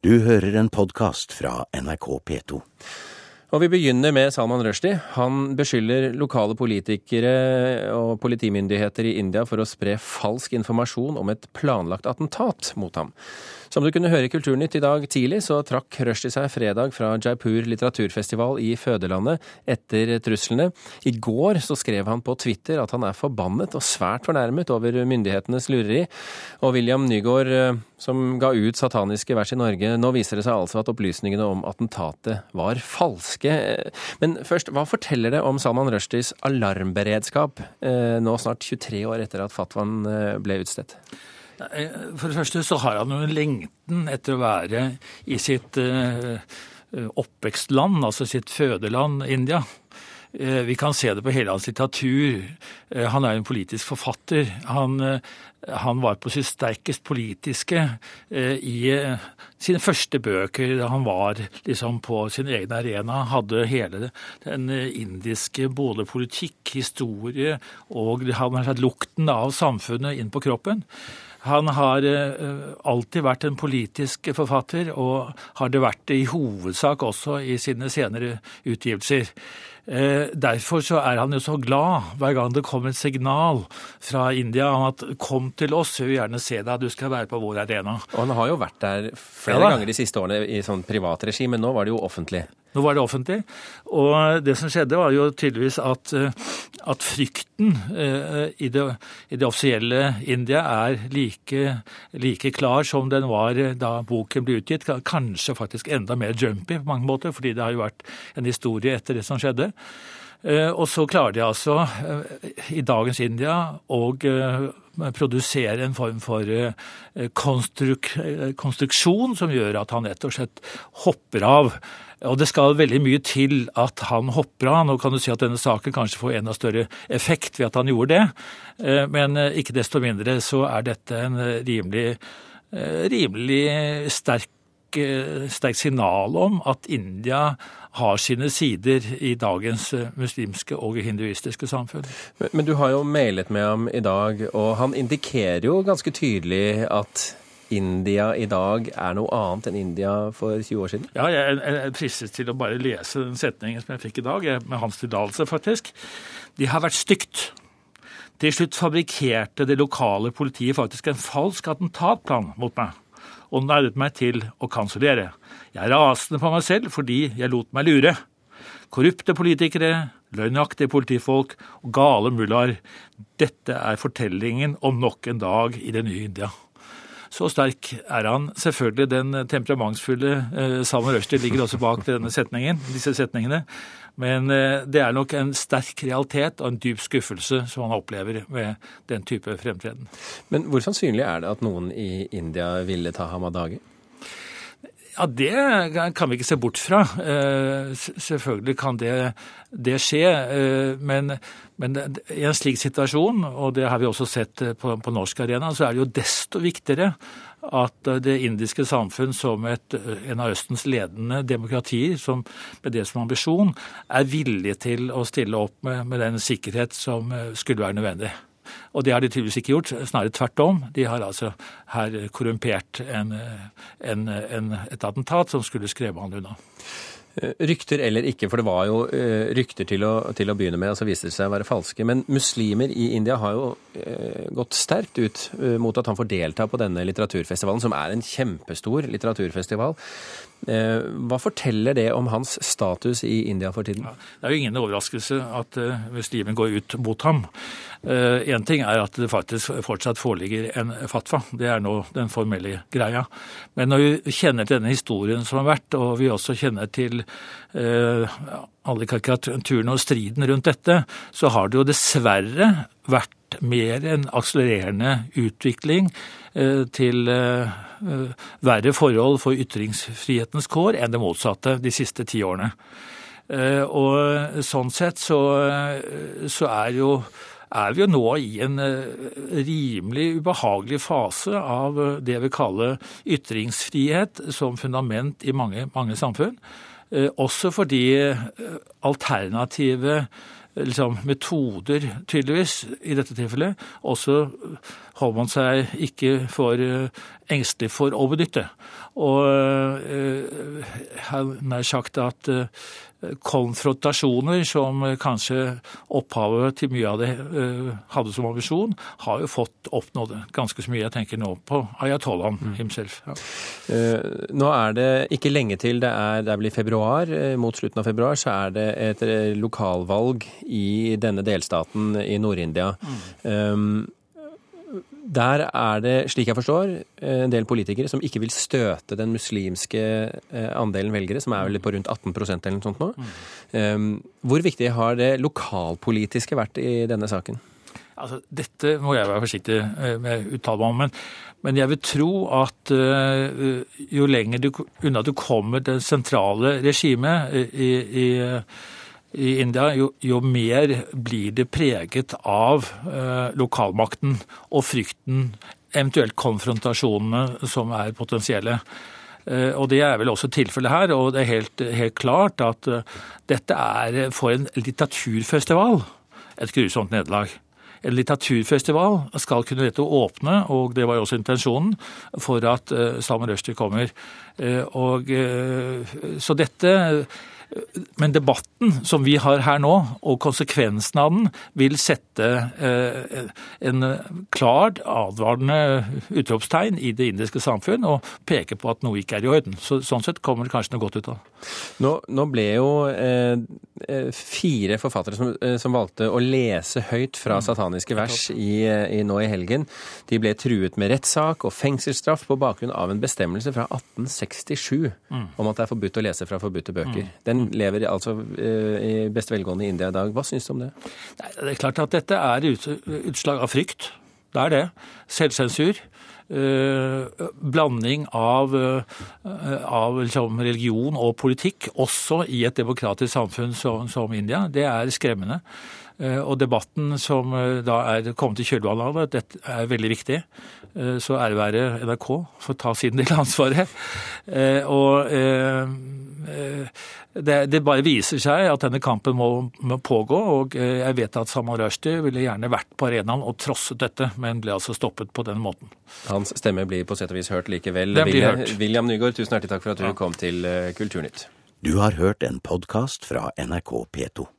Du hører en podkast fra NRK P2. Og vi begynner med Salman Rushdie. Han beskylder lokale politikere og politimyndigheter i India for å spre falsk informasjon om et planlagt attentat mot ham. Som du kunne høre i Kulturnytt i dag tidlig, så trakk Rushdie seg fredag fra Jaipur litteraturfestival i fødelandet etter truslene. I går så skrev han på Twitter at han er forbannet og svært fornærmet over myndighetenes lureri. Og William Nygaard, eh, som ga ut sataniske vers i Norge, nå viser det seg altså at opplysningene om attentatet var falske. Men først, hva forteller det om Salman Rushdies alarmberedskap eh, nå snart 23 år etter at fatwaen eh, ble utstedt? For det første så har han jo en lengten etter å være i sitt oppvekstland, altså sitt fødeland India. Vi kan se det på hele hans litteratur. Han er en politisk forfatter. Han, han var på sitt sterkest politiske i sine første bøker da han var liksom på sin egen arena. Hadde hele den indiske både politikk, historie og han har lukten av samfunnet inn på kroppen. Han har eh, alltid vært en politisk forfatter, og har det vært i hovedsak også i sine senere utgivelser. Eh, derfor så er han jo så glad hver gang det kommer et signal fra India om at 'kom til oss, vi vil gjerne se deg, du skal være på vår arena'. Og han har jo vært der flere ja, ganger de siste årene i sånn privatregi, men nå var det jo offentlig. Nå var det offentlig. Og det som skjedde, var jo tydeligvis at, eh, at frykten eh, i det, i det, offisielle India er like, like, klar som den var da boken ble utgitt. Kanskje faktisk enda mer jumpy på mange måter, fordi det har jo vært en historie etter det som skjedde. Eh, og så klarer de altså i dagens India å produsere en form for konstruk konstruksjon som gjør at han rett og slett hopper av og det skal veldig mye til at han hopper av. Nå kan du si at denne saken kanskje får enda større effekt ved at han gjorde det, eh, men eh, ikke desto mindre så er dette en eh, rimelig, rimelig sterk, sterk signal om at India har sine sider i dagens muslimske og hinduistiske samfunn. Men, men, du har jo mailet med ham i dag, og han indikerer jo ganske tydelig at India i dag er noe annet enn India for 20 år siden? Ja, jeg er fristet til å bare lese den setningen som jeg fikk i dag, med hans tillatelse, faktisk. De har vært stygt. Til slutt fabrikkerte det lokale politiet faktisk en falsk attentatplan mot meg, og nærmet meg til å kansellere. Jeg er rasende på meg selv fordi jeg lot meg lure. Korrupte politikere, løgnaktige politifolk og gale mullaer. Dette er fortellingen om nok en dag i det nye India. Så sterk er han. Selvfølgelig den temperamentsfulle eh, Salman Rushdie ligger også bak denne setningen, disse setningene. Men eh, det er nok en sterk realitet og en dyp skuffelse som han opplever ved den type fremtreden. Men hvor sannsynlig er det at noen i India ville ta ham av dage? Ja, Det kan vi ikke se bort fra. Eh, selvfølgelig kan det, det skje. Eh, men, men, i en slik situasjon, og det har vi også sett på, på norsk arena, så er det jo desto viktigere at det indiske samfunn som et, en av Østens ledende demokratier, som med det som ambisjon, er villig til å stille opp med, med den sikkerhet som skulle være nødvendig. Og det har de tydeligvis ikke gjort, snarere tvert om. De har altså her korrumpert en, en, en, et attentat som skulle skremme han unna. Eh, rykter eller ikke, for det var jo uh, rykter til å, til å, begynne med, og så viste det seg å være falske. Men muslimer i India har jo uh, gått sterkt ut mot at han får delta på denne litteraturfestivalen, som er en kjempestor litteraturfestival. Hva forteller det om hans status i India for tiden? Ja, det er jo ingen overraskelse at muslimen går ut mot ham. Én eh, ting er at det faktisk fortsatt foreligger en fatwa. Det er nå den formelle greia. Men når vi kjenner til denne historien som har vært, og vi også kjenner til eh, alle karikaturene og striden rundt dette, så har det jo dessverre vært mer en akselererende utvikling eh, til verre forhold for ytringsfrihetens kår enn det motsatte de siste ti årene. Og sånn sett så, så er jo er vi jo nå i en eh, rimelig ubehagelig fase av eh, det vi kaller ytringsfrihet som fundament i mange, mange samfunn. Eh, også fordi alternative liksom, metoder, tydeligvis, i dette tilfellet. Og så holder man seg ikke for engstelig for å benytte. Og har nær sagt at konfrontasjoner, som kanskje opphavet til mye av det hadde som ambisjon, har jo fått oppnådd ganske så mye. Jeg tenker nå på ayatollahen mm. himself. Ja. Nå er det ikke lenge til det er, det blir februar. Mot slutten av februar så er det et lokalvalg i denne delstaten i Nord-India. Mm. Der er det, slik jeg forstår, en del politikere som ikke vil støte den muslimske andelen velgere, som er vel på rundt 18% eller noe sånt nå. Mm. Hvor viktig har det lokalpolitiske vært i denne saken? Altså, dette må jeg være forsiktig med å uttale meg om. Men, men, jeg vil tro at jo lenger du, unna du kommer det sentrale regimet i, i i India, jo, jo, mer blir det preget av eh, lokalmakten og frykten, eventuelt konfrontasjonene som er potensielle. Eh, og Det er vel også tilfellet her. og Det er helt, helt klart at uh, dette er for en litteraturfestival et grusomt nederlag. En litteraturfestival skal kunne dette åpne, og det var jo også intensjonen, for at uh, Salman Rushdie kommer. Og, så dette men debatten som vi har her nå, og konsekvensen av den, vil sette eh, en klart advarende utropstegn i det indiske samfunn og peke på at noe ikke er i orden. Så, sånn sett kommer det kanskje noe godt ut av det. Nå, nå ble jo eh, eh fire forfattere som, eh, som, valgte å lese høyt fra mm. sataniske vers i, i, nå i helgen. De ble truet med rettssak og fengselsstraff på bakgrunn av en bestemmelse fra 1867 mm. om at det er forbudt å lese fra forbudte bøker. Mm. Den lever altså eh, i beste velgående i India i dag. Hva syns du om det? Nei, det er klart at dette er utslag av frykt. Det er det. Selvsensur. Uh, blanding av, uh, av liksom, religion og politikk, også i et demokratisk samfunn som, som India, det er skremmende. Uh, og debatten som da er kommet i kjølvannet av det, er veldig viktig. Så ære være NRK for å ta sin del av ansvaret. Og det, det, bare viser seg at denne kampen må, må, pågå. og eh, Jeg vet at Samar Rushdie ville gjerne vært på arenaen og trosset dette, men ble altså stoppet på den måten. Hans stemme blir på sett og vis hørt likevel. Den blir hørt. William Nygaard, tusen hjertelig takk for at du ja. kom til eh, Kulturnytt. Du har hørt en podkast fra NRK P2.